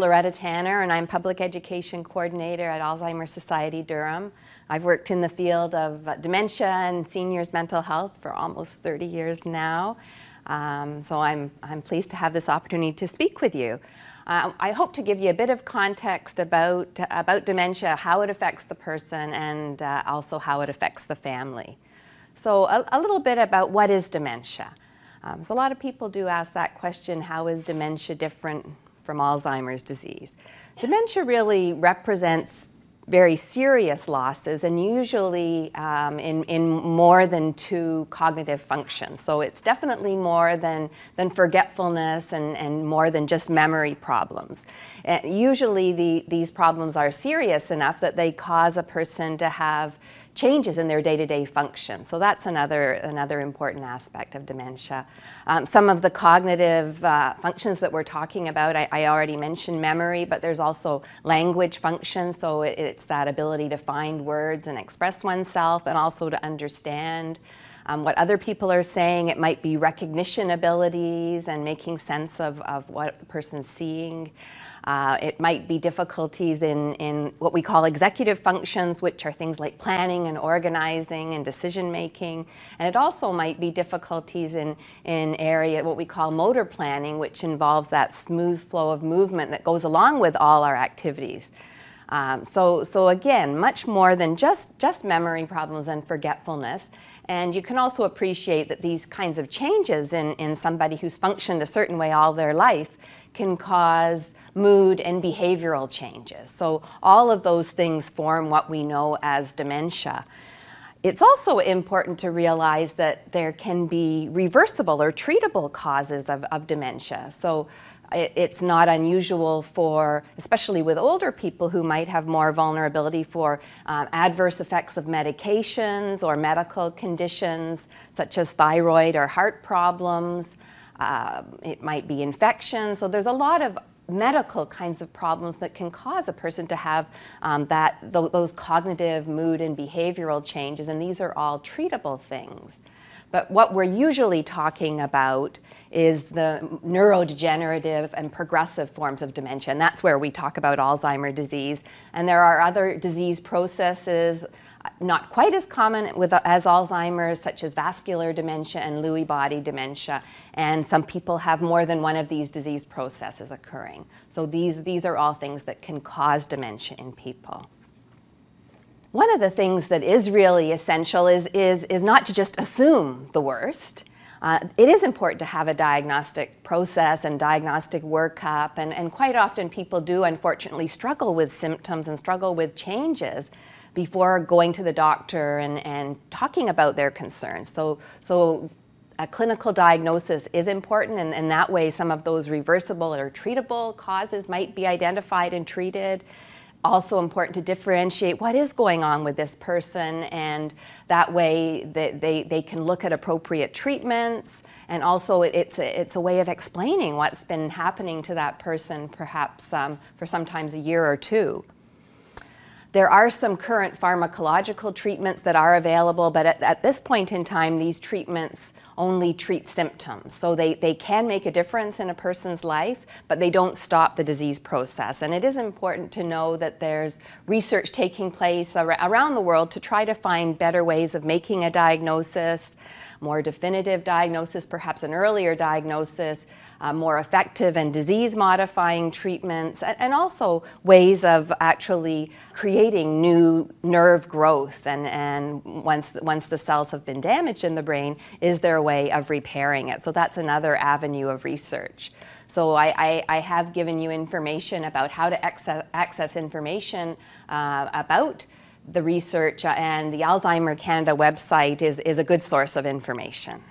Loretta Tanner, and I'm Public Education Coordinator at Alzheimer's Society Durham. I've worked in the field of dementia and seniors' mental health for almost 30 years now. Um, so I'm, I'm pleased to have this opportunity to speak with you. Uh, I hope to give you a bit of context about, about dementia, how it affects the person, and uh, also how it affects the family. So, a, a little bit about what is dementia. Um, so, a lot of people do ask that question how is dementia different from Alzheimer's disease. Dementia really represents very serious losses and usually um, in, in more than two cognitive functions. So it's definitely more than, than forgetfulness and, and more than just memory problems. Uh, usually the, these problems are serious enough that they cause a person to have changes in their day-to-day function. So that's another, another important aspect of dementia. Um, some of the cognitive uh, functions that we're talking about, I, I, already mentioned memory, but there's also language function. So it, it's that ability to find words and express oneself and also to understand um, what other people are saying. It might be recognition abilities and making sense of, of what the person's seeing. Uh, it might be difficulties in, in what we call executive functions, which are things like planning and organizing and decision making. And it also might be difficulties in, in area, what we call motor planning, which involves that smooth flow of movement that goes along with all our activities. Um, so, so again, much more than just, just memory problems and forgetfulness. And you can also appreciate that these kinds of changes in, in somebody who's functioned a certain way all their life can cause mood, and behavioral changes. So, all of those things form what we know as dementia. It's also important to realize that there can be reversible or treatable causes of, of dementia. So, it's not unusual for, especially with older people who might have more vulnerability for um, adverse effects of medications or medical conditions such as thyroid or heart problems. Uh, it might be infection. So there's a lot of medical kinds of problems that can cause a person to have um, that th- those cognitive, mood, and behavioral changes, and these are all treatable things. But what we're usually talking about is the neurodegenerative and progressive forms of dementia, and that's where we talk about Alzheimer's disease. And there are other disease processes not quite as common with, as Alzheimer's, such as vascular dementia and Lewy body dementia. And some people have more than one of these disease processes occurring. So these, these are all things that can cause dementia in people. One of the things that is really essential is, is, is not to just assume the worst. Uh, it is important to have a diagnostic process and diagnostic workup, and, and quite often people do unfortunately struggle with symptoms and struggle with changes before going to the doctor and, and talking about their concerns. So, so a clinical diagnosis is important, and, and that way, some of those reversible or treatable causes might be identified and treated. Also, important to differentiate what is going on with this person, and that way they, they, they can look at appropriate treatments. And also, it's a, it's a way of explaining what's been happening to that person, perhaps um, for sometimes a year or two. There are some current pharmacological treatments that are available, but at, at, this point in time, these treatments only treat symptoms. So they, they can make a difference in a person's life, but they don't stop the disease process. And it is important to know that there's research taking place ar- around the world to try to find better ways of making a diagnosis, more definitive diagnosis, perhaps an earlier diagnosis, uh, more effective and disease modifying treatments, and, and, also ways of actually creating new nerve growth. And, and once, once the cells have been damaged in the brain, is there a way of repairing it? So that's another avenue of research. So I, I, I have given you information about how to access, access information uh, about the research, uh, and the Alzheimer Canada website is, is a good source of information.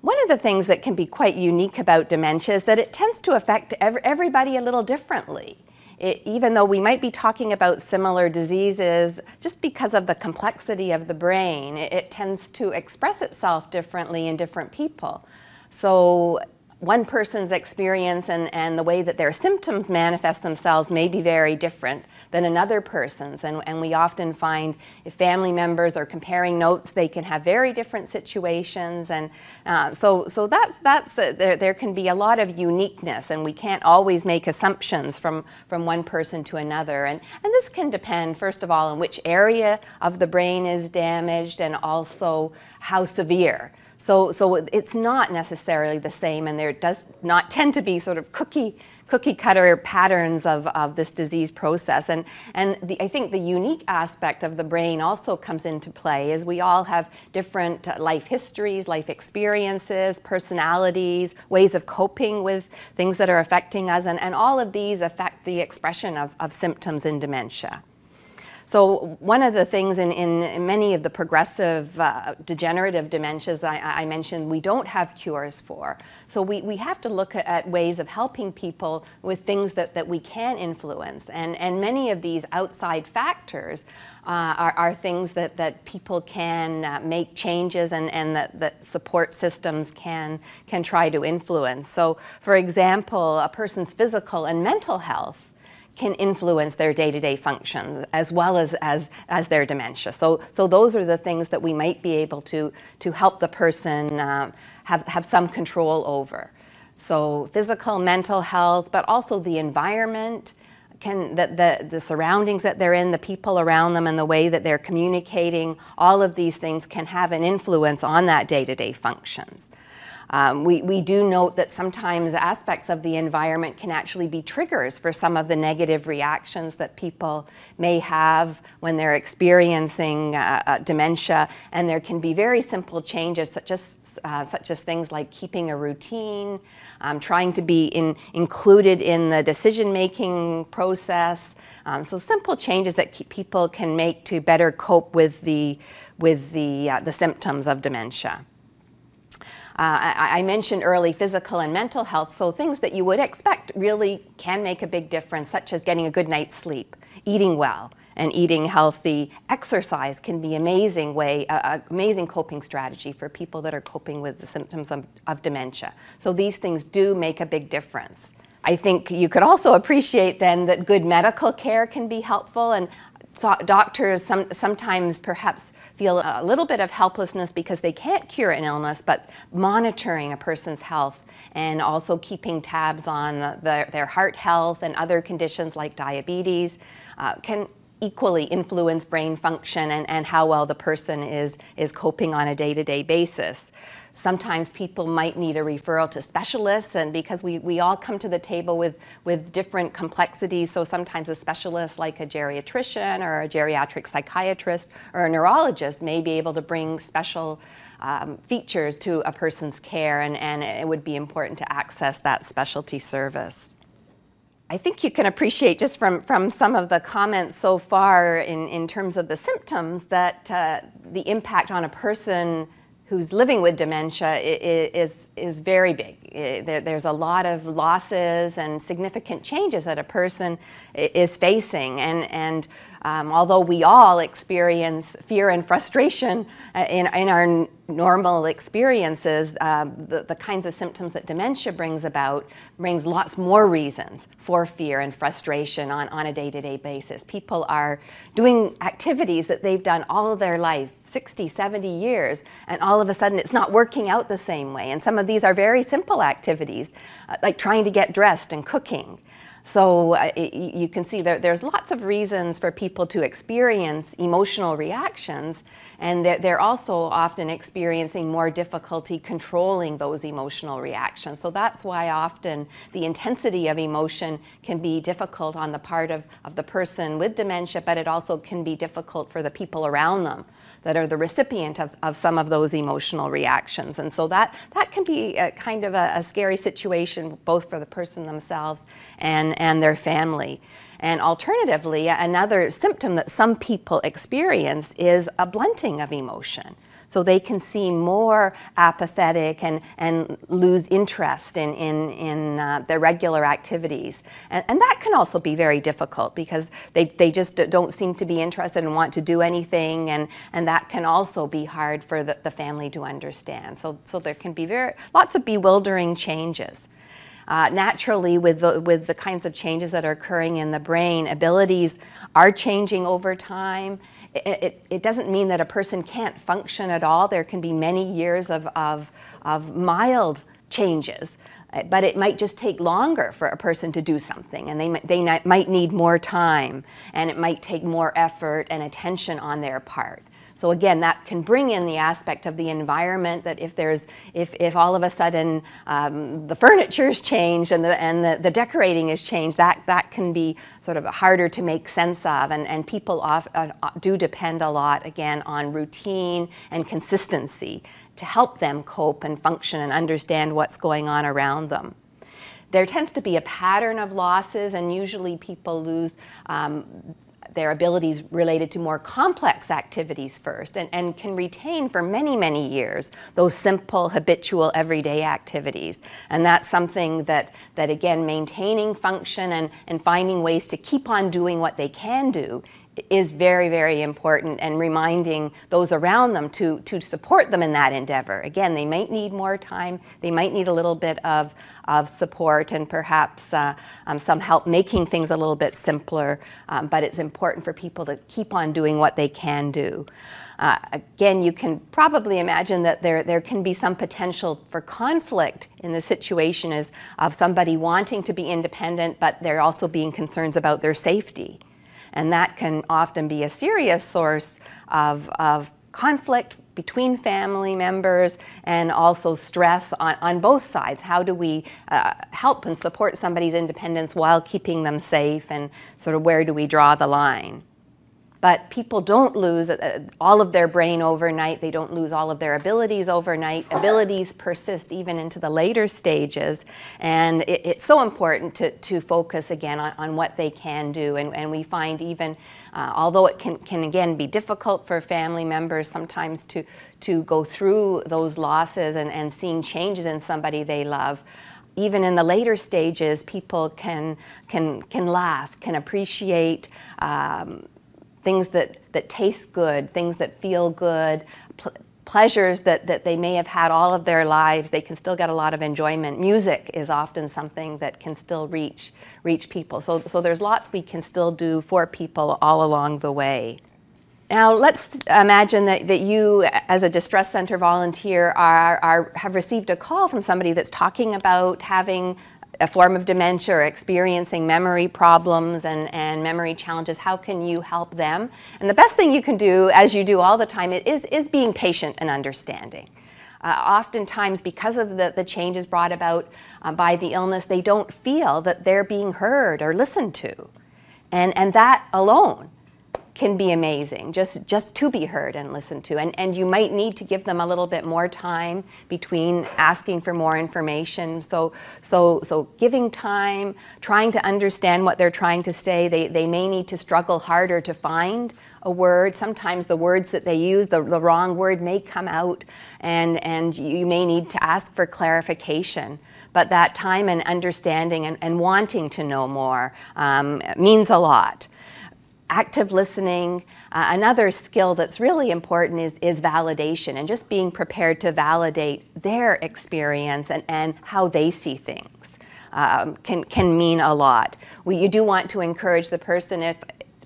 One of the things that can be quite unique about dementia is that it tends to affect everybody a little differently. It, even though we might be talking about similar diseases, just because of the complexity of the brain, it, it tends to express itself differently in different people. So one person's experience and, and the way that their symptoms manifest themselves may be very different than another person's. And, and we often find if family members are comparing notes, they can have very different situations. And uh, so, so that's, that's a, there, there can be a lot of uniqueness, and we can't always make assumptions from, from one person to another. And, and this can depend, first of all, on which area of the brain is damaged and also how severe. So, so it's not necessarily the same, and there does not tend to be sort of cookie, cookie cutter patterns of, of this disease process. And, and the, I think the unique aspect of the brain also comes into play is we all have different life histories, life experiences, personalities, ways of coping with things that are affecting us, and, and all of these affect the expression of, of symptoms in dementia. So one of the things in, in many of the progressive uh, degenerative dementias I, I, mentioned, we don't have cures for. So we, we have to look at, ways of helping people with things that, that we can influence. And, and many of these outside factors uh, are, are, things that, that people can uh, make changes and, and that, that support systems can, can try to influence. So for example, a person's physical and mental health can influence their day-to-day functions as well as, as, as their dementia. So, so those are the things that we might be able to, to help the person uh, have, have some control over. So physical, mental health, but also the environment, can the, the, the surroundings that they're in, the people around them, and the way that they're communicating, all of these things can have an influence on that day-to-day functions. Um, we, we do note that sometimes aspects of the environment can actually be triggers for some of the negative reactions that people may have when they're experiencing uh, uh, dementia. And there can be very simple changes, such as, uh, such as things like keeping a routine, um, trying to be in, included in the decision making process. Um, so simple changes that people can make to better cope with the, with the, uh, the symptoms of dementia. Uh, I, I, mentioned early physical and mental health, so things that you would expect really can make a big difference, such as getting a good night's sleep, eating well, and eating healthy. Exercise can be amazing way, uh, amazing coping strategy for people that are coping with the symptoms of, of dementia. So these things do make a big difference. I think you could also appreciate then that good medical care can be helpful. And so doctors some, sometimes perhaps feel a little bit of helplessness because they can't cure an illness, but monitoring a person's health and also keeping tabs on the, their heart health and other conditions like diabetes uh, can equally influence brain function and, and how well the person is, is coping on a day to day basis. Sometimes people might need a referral to specialists, and because we, we all come to the table with, with different complexities, so sometimes a specialist like a geriatrician or a geriatric psychiatrist or a neurologist may be able to bring special um, features to a person's care, and, and it would be important to access that specialty service. I think you can appreciate just from, from some of the comments so far in, in terms of the symptoms that uh, the impact on a person who's living with dementia is, is very big. There, there's a lot of losses and significant changes that a person is facing. And, and um, although we all experience fear and frustration uh, in, in our normal experiences, uh, the, the kinds of symptoms that dementia brings about brings lots more reasons for fear and frustration on, on a day-to-day basis. People are doing activities that they've done all of their life, 60, 70 years, and all of a sudden it's not working out the same way. And some of these are very simple activities, uh, like trying to get dressed and cooking. So uh, you can see there, there's lots of reasons for people to experience emotional reactions, and they're, they're, also often experiencing more difficulty controlling those emotional reactions. So that's why often the intensity of emotion can be difficult on the part of, of the person with dementia, but it also can be difficult for the people around them that are the recipient of, of some of those emotional reactions. And so that, that can be a, kind of a, a scary situation both for the person themselves and, and their family. And alternatively, another symptom that some people experience is a blunting of emotion. So they can seem more apathetic and, and lose interest in, in, in uh, their regular activities. And, and that can also be very difficult because they, they just don't seem to be interested and want to do anything. And, and that can also be hard for the, the family to understand. So, so there can be very, lots of bewildering changes. Uh, naturally, with the, with the kinds of changes that are occurring in the brain, abilities are changing over time. It, it, it, doesn't mean that a person can't function at all. There can be many years of, of, of mild changes, uh, but it might just take longer for a person to do something, and they, they might need more time, and it might take more effort and attention on their part. So again, that can bring in the aspect of the environment that if there's, if, if all of a sudden um, the furniture's changed and the, and the, the decorating is changed, that, that can be sort of harder to make sense of. And, and people off, uh, do depend a lot, again, on routine and consistency to help them cope and function and understand what's going on around them there tends to be a pattern of losses, and usually people lose um, their abilities related to more complex activities first and, and can retain for many, many years those simple, habitual, everyday activities. And that's something that, that again, maintaining function and, and finding ways to keep on doing what they can do is very, very important and reminding those around them to, to support them in that endeavor. Again, they might need more time, they might need a little bit of, of support and perhaps uh, um, some help making things a little bit simpler, um, but it's important for people to keep on doing what they can do. Uh, again, you can probably imagine that there, there can be some potential for conflict in the situation as of somebody wanting to be independent, but there also being concerns about their safety. And that can often be a serious source of, of conflict between family members and also stress on, on both sides. How do we uh, help and support somebody's independence while keeping them safe, and sort of where do we draw the line? But people don't lose uh, all of their brain overnight. They don't lose all of their abilities overnight. Abilities persist even into the later stages. And it, it's so important to, to focus again on, on what they can do. And, and we find even, uh, although it can, can again be difficult for family members sometimes to, to go through those losses and, and seeing changes in somebody they love, even in the later stages, people can, can, can laugh, can appreciate. Um, things that, that taste good, things that feel good, pl- pleasures that, that they may have had all of their lives, they can still get a lot of enjoyment. Music is often something that can still reach, reach people. So, so there's lots we can still do for people all along the way. Now, let's imagine that, that you, as a distress center volunteer, are, are, have received a call from somebody that's talking about having a form of dementia or experiencing memory problems and, and memory challenges, how can you help them? And the best thing you can do, as you do all the time, is, is being patient and understanding. Uh, oftentimes, because of the, the changes brought about uh, by the illness, they don't feel that they're being heard or listened to. And, and that alone can be amazing just just to be heard and listened to. And and you might need to give them a little bit more time between asking for more information. So so so giving time trying to understand what they're trying to say. They they may need to struggle harder to find a word. Sometimes the words that they use the, the wrong word may come out and and you may need to ask for clarification. But that time and understanding and, and wanting to know more um, means a lot active listening. Uh, another skill that's really important is, is validation and just being prepared to validate their experience and, and how they see things. Um, can, can mean a lot. We, you do want to encourage the person, if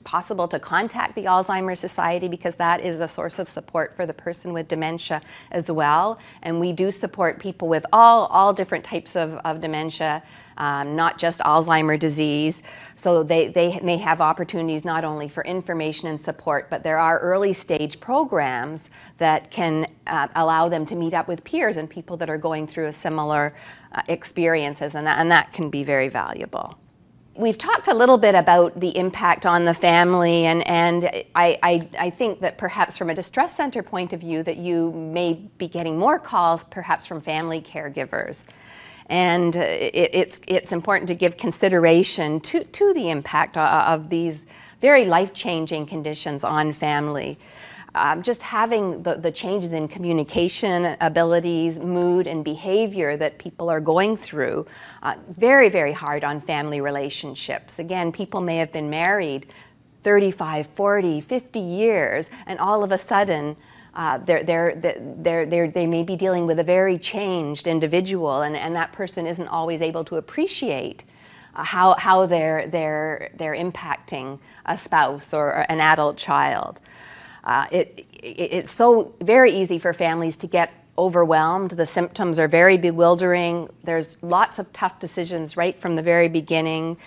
possible, to contact the Alzheimer's Society because that is a source of support for the person with dementia as well. And we do support people with all, all different types of, of dementia um, not just Alzheimer disease. So they, they may have opportunities not only for information and support, but there are early stage programs that can uh, allow them to meet up with peers and people that are going through a similar uh, experiences, and that, and that can be very valuable. We've talked a little bit about the impact on the family, and, and I, I, I, think that perhaps from a distress center point of view, that you may be getting more calls perhaps from family caregivers. And uh, it, it's, it's important to give consideration to, to the impact uh, of these very life changing conditions on family. Um, just having the, the changes in communication abilities, mood, and behavior that people are going through, uh, very, very hard on family relationships. Again, people may have been married 35, 40, 50 years, and all of a sudden, uh, they're, they're, they're, they're, they may be dealing with a very changed individual, and, and that person isn't always able to appreciate uh, how, how they're, they're, they're impacting a spouse or an adult child. Uh, it, it, it's so very easy for families to get overwhelmed. The symptoms are very bewildering. There's lots of tough decisions right from the very beginning.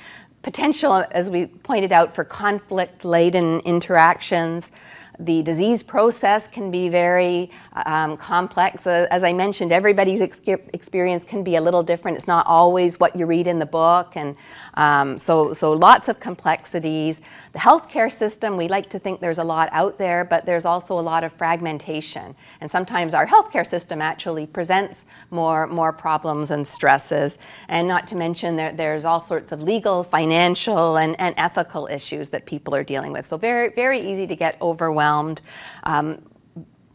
Potential, as we pointed out, for conflict laden interactions. The disease process can be very um, complex. Uh, as I mentioned, everybody's ex- experience can be a little different. It's not always what you read in the book, and um, so so lots of complexities. The healthcare system, we like to think there's a lot out there, but there's also a lot of fragmentation, and sometimes our healthcare system actually presents more more problems and stresses. And not to mention there, there's all sorts of legal, financial, and, and ethical issues that people are dealing with. So very very easy to get overwhelmed overwhelmed. Um,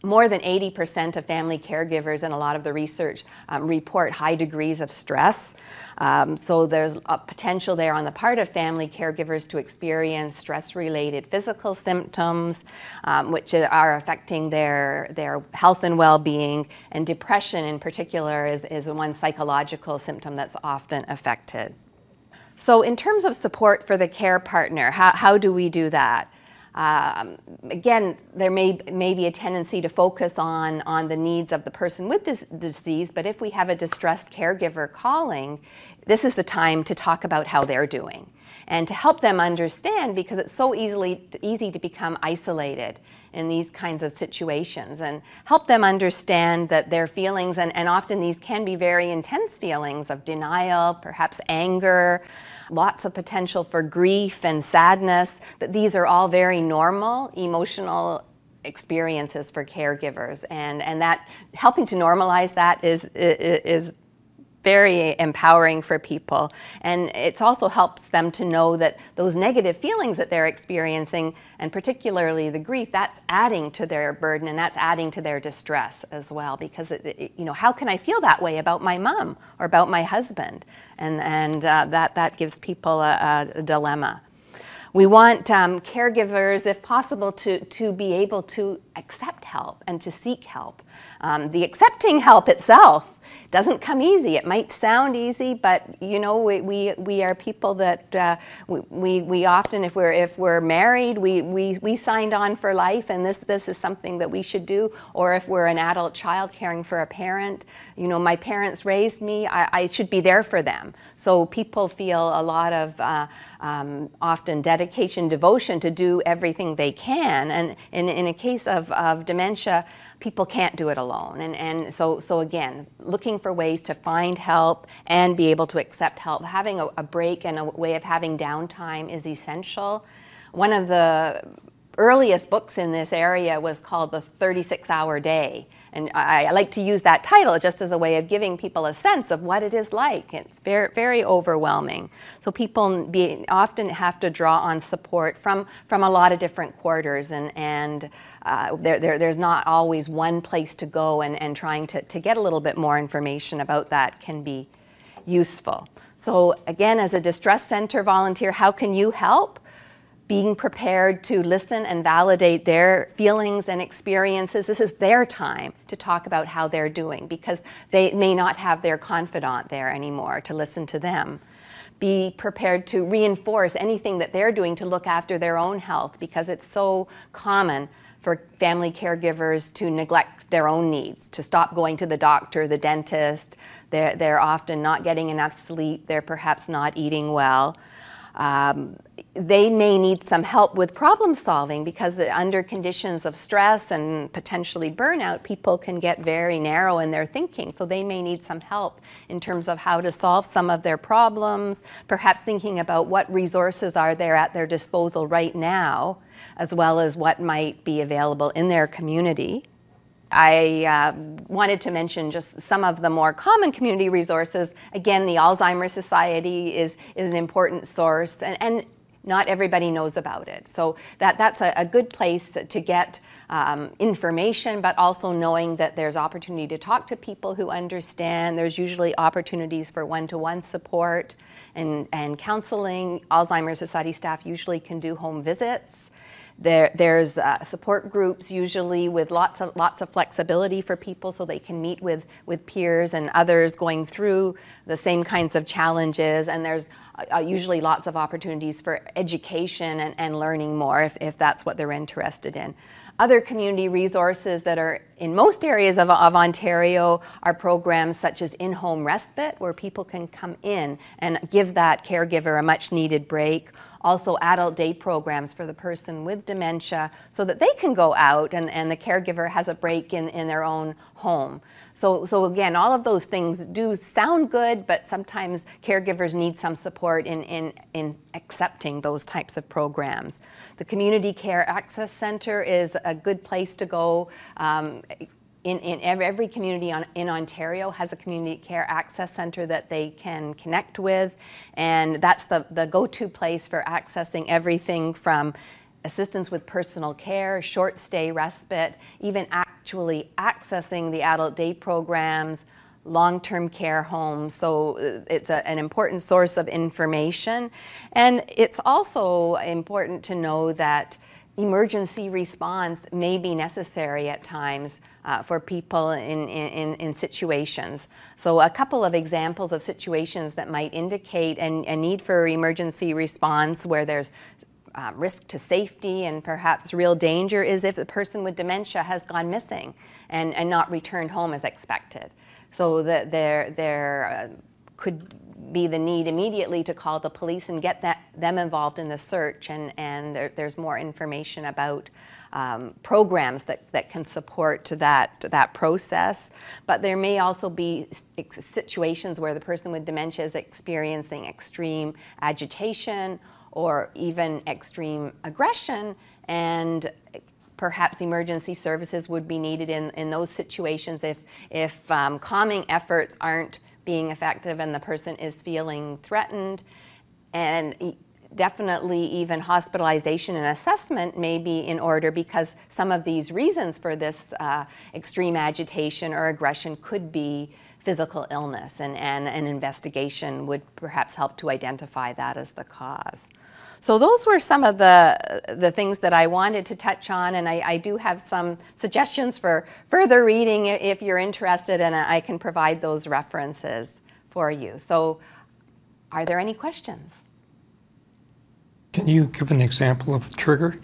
more than 80% of family caregivers in a lot of the research um, report high degrees of stress. Um, so there's a potential there on the part of family caregivers to experience stress related physical symptoms, um, which are affecting their, their health and well being. And depression, in particular, is, is one psychological symptom that's often affected. So, in terms of support for the care partner, how, how do we do that? Um, again, there may, may be a tendency to focus on, on the needs of the person with this disease, but if we have a distressed caregiver calling, this is the time to talk about how they're doing and to help them understand because it's so easily easy to become isolated in these kinds of situations and help them understand that their feelings and, and often these can be very intense feelings of denial perhaps anger lots of potential for grief and sadness, that these are all very normal emotional experiences for caregivers. And, and that helping to normalize that is, is very empowering for people. And it also helps them to know that those negative feelings that they're experiencing, and particularly the grief, that's adding to their burden and that's adding to their distress as well. Because, it, it, you know, how can I feel that way about my mom or about my husband? And, and uh, that, that gives people a, a dilemma. We want um, caregivers, if possible, to, to be able to accept help and to seek help. Um, the accepting help itself doesn't come easy. It might sound easy, but you know, we, we, we are people that uh, we, we often, if we're, if we're married, we, we, we signed on for life and this, this is something that we should do. Or if we're an adult child caring for a parent, you know, my parents raised me, I, I should be there for them. So people feel a lot of uh, um, often dedication, devotion to do everything they can. And in, in a case of, of dementia, people can't do it alone. And, and so, so again, looking for ways to find help and be able to accept help. Having a, a break and a way of having downtime is essential. One of the earliest books in this area was called The 36 Hour Day. And I, I, like to use that title just as a way of giving people a sense of what it is like. It's very, very overwhelming. So people be, often have to draw on support from, from a lot of different quarters, and, and uh, there, there, there's not always one place to go, and, and trying to, to get a little bit more information about that can be useful. So, again, as a distress center volunteer, how can you help? Being prepared to listen and validate their feelings and experiences. This is their time to talk about how they're doing because they may not have their confidant there anymore to listen to them. Be prepared to reinforce anything that they're doing to look after their own health because it's so common for family caregivers to neglect their own needs, to stop going to the doctor, the dentist. They're, they're often not getting enough sleep, they're perhaps not eating well. Um, they may need some help with problem solving because under conditions of stress and potentially burnout, people can get very narrow in their thinking. So they may need some help in terms of how to solve some of their problems, perhaps thinking about what resources are there at their disposal right now, as well as what might be available in their community. I uh, wanted to mention just some of the more common community resources. Again, the Alzheimer's Society is, is an important source, and, and not everybody knows about it. So that, that's a, a good place to get um, information, but also knowing that there's opportunity to talk to people who understand. There's usually opportunities for one-to-one support and, and counseling. Alzheimer's Society staff usually can do home visits. There, there's uh, support groups usually with lots of lots of flexibility for people, so they can meet with with peers and others going through the same kinds of challenges. And there's uh, uh, usually lots of opportunities for education and, and learning more if, if that's what they're interested in. Other community resources that are in most areas of, of Ontario are programs such as in-home respite, where people can come in and give that caregiver a much needed break also adult day programs for the person with dementia so that they can go out and, and the caregiver has a break in, in their own home. So, so again, all of those things do sound good, but sometimes caregivers need some support in, in, in accepting those types of programs. The Community Care Access Center is a good place to go. Um, in, in every, community on, in Ontario has a community care access center that they can connect with, and that's the, the go-to place for accessing everything from assistance with personal care, short stay respite, even actually accessing the adult day programs, long-term care homes. So uh, it's a, an important source of information. And it's also important to know that emergency response may be necessary at times uh, for people in, in, in, situations. So a couple of examples of situations that might indicate an, a need for emergency response where there's uh, risk to safety and perhaps real danger is if the person with dementia has gone missing and, and not returned home as expected. So that there, there uh, could be the need immediately to call the police and get that, them involved in the search, and, and there, there's more information about um, programs that, that can support that, that process. But there may also be situations where the person with dementia is experiencing extreme agitation or even extreme aggression, and perhaps emergency services would be needed in, in those situations if, if um, calming efforts aren't being effective and the person is feeling threatened. And definitely even hospitalization and assessment may be in order because some of these reasons for this uh, extreme agitation or aggression could be physical illness, and, and an investigation would perhaps help to identify that as the cause. So those were some of the, the things that I wanted to touch on, and I, I do have some suggestions for further reading if you're interested, and I can provide those references for you. So are there any questions? Can you give an example of a trigger?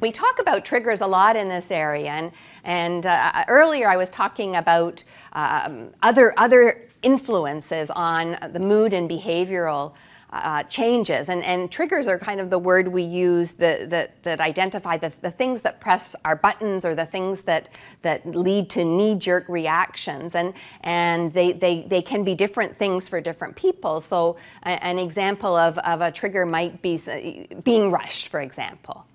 We talk about triggers a lot in this area, and, and uh, earlier I was talking about um, other, other influences on the mood and behavioral uh, changes. And, and triggers are kind of the word we use that, that, that identify the, the things that press our buttons or the things that, that lead to knee-jerk reactions. And, and they, they, they can be different things for different people. So a, an example of, of a trigger might be being rushed, for example.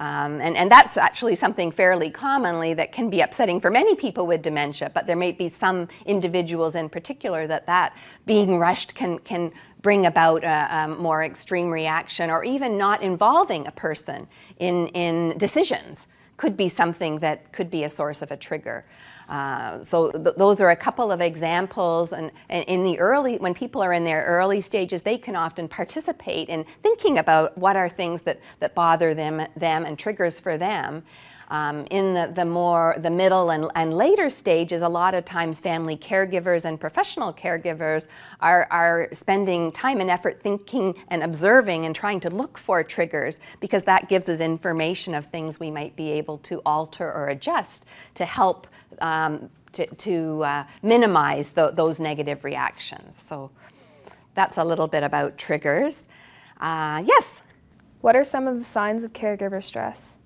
Um, and, and that's actually something fairly commonly that can be upsetting for many people with dementia, but there may be some individuals in particular that that being rushed can, can bring about a, a, more extreme reaction or even not involving a person in, in decisions could be something that could be a source of a trigger. Uh, so th those are a couple of examples and, and, in the early, when people are in their early stages, they can often participate in thinking about what are things that, that bother them, them and triggers for them. Um, in the, the more the middle and, and later stages, a lot of times family caregivers and professional caregivers are, are spending time and effort thinking and observing and trying to look for triggers because that gives us information of things we might be able to alter or adjust to help um, to, to uh, minimize the, those negative reactions. So that's a little bit about triggers. Uh, yes? What are some of the signs of caregiver stress?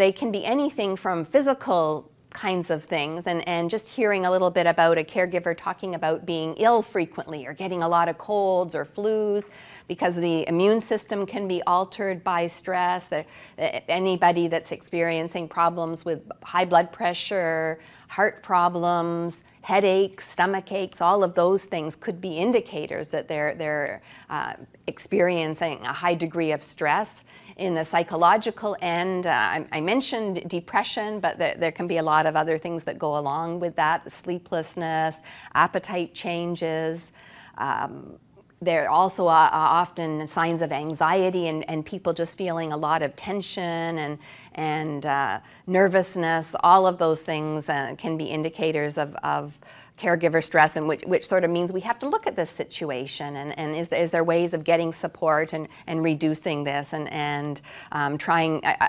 They can be anything from physical kinds of things and, and just hearing a little bit about a caregiver talking about being ill frequently or getting a lot of colds or flus because the immune system can be altered by stress. Anybody that's experiencing problems with high blood pressure, heart problems, headaches, stomach aches, all of those things could be indicators that they're, they're uh, experiencing a high degree of stress. In the psychological end, uh, I, I, mentioned depression, but there, there, can be a lot of other things that go along with that sleeplessness, appetite changes. Um, there are also uh, uh, often signs of anxiety and, and people just feeling a lot of tension and, and uh, nervousness. All of those things uh, can be indicators of, of caregiver stress, and which, which sort of means we have to look at this situation and, and is, is there ways of getting support and, and reducing this and, and um, trying, uh, uh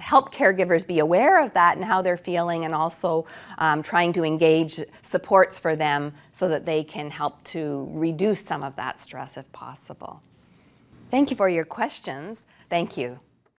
help caregivers be aware of that and how they're feeling, and also um, trying to engage supports for them so that they can help to reduce some of that stress if possible. Thank you for your questions. Thank you.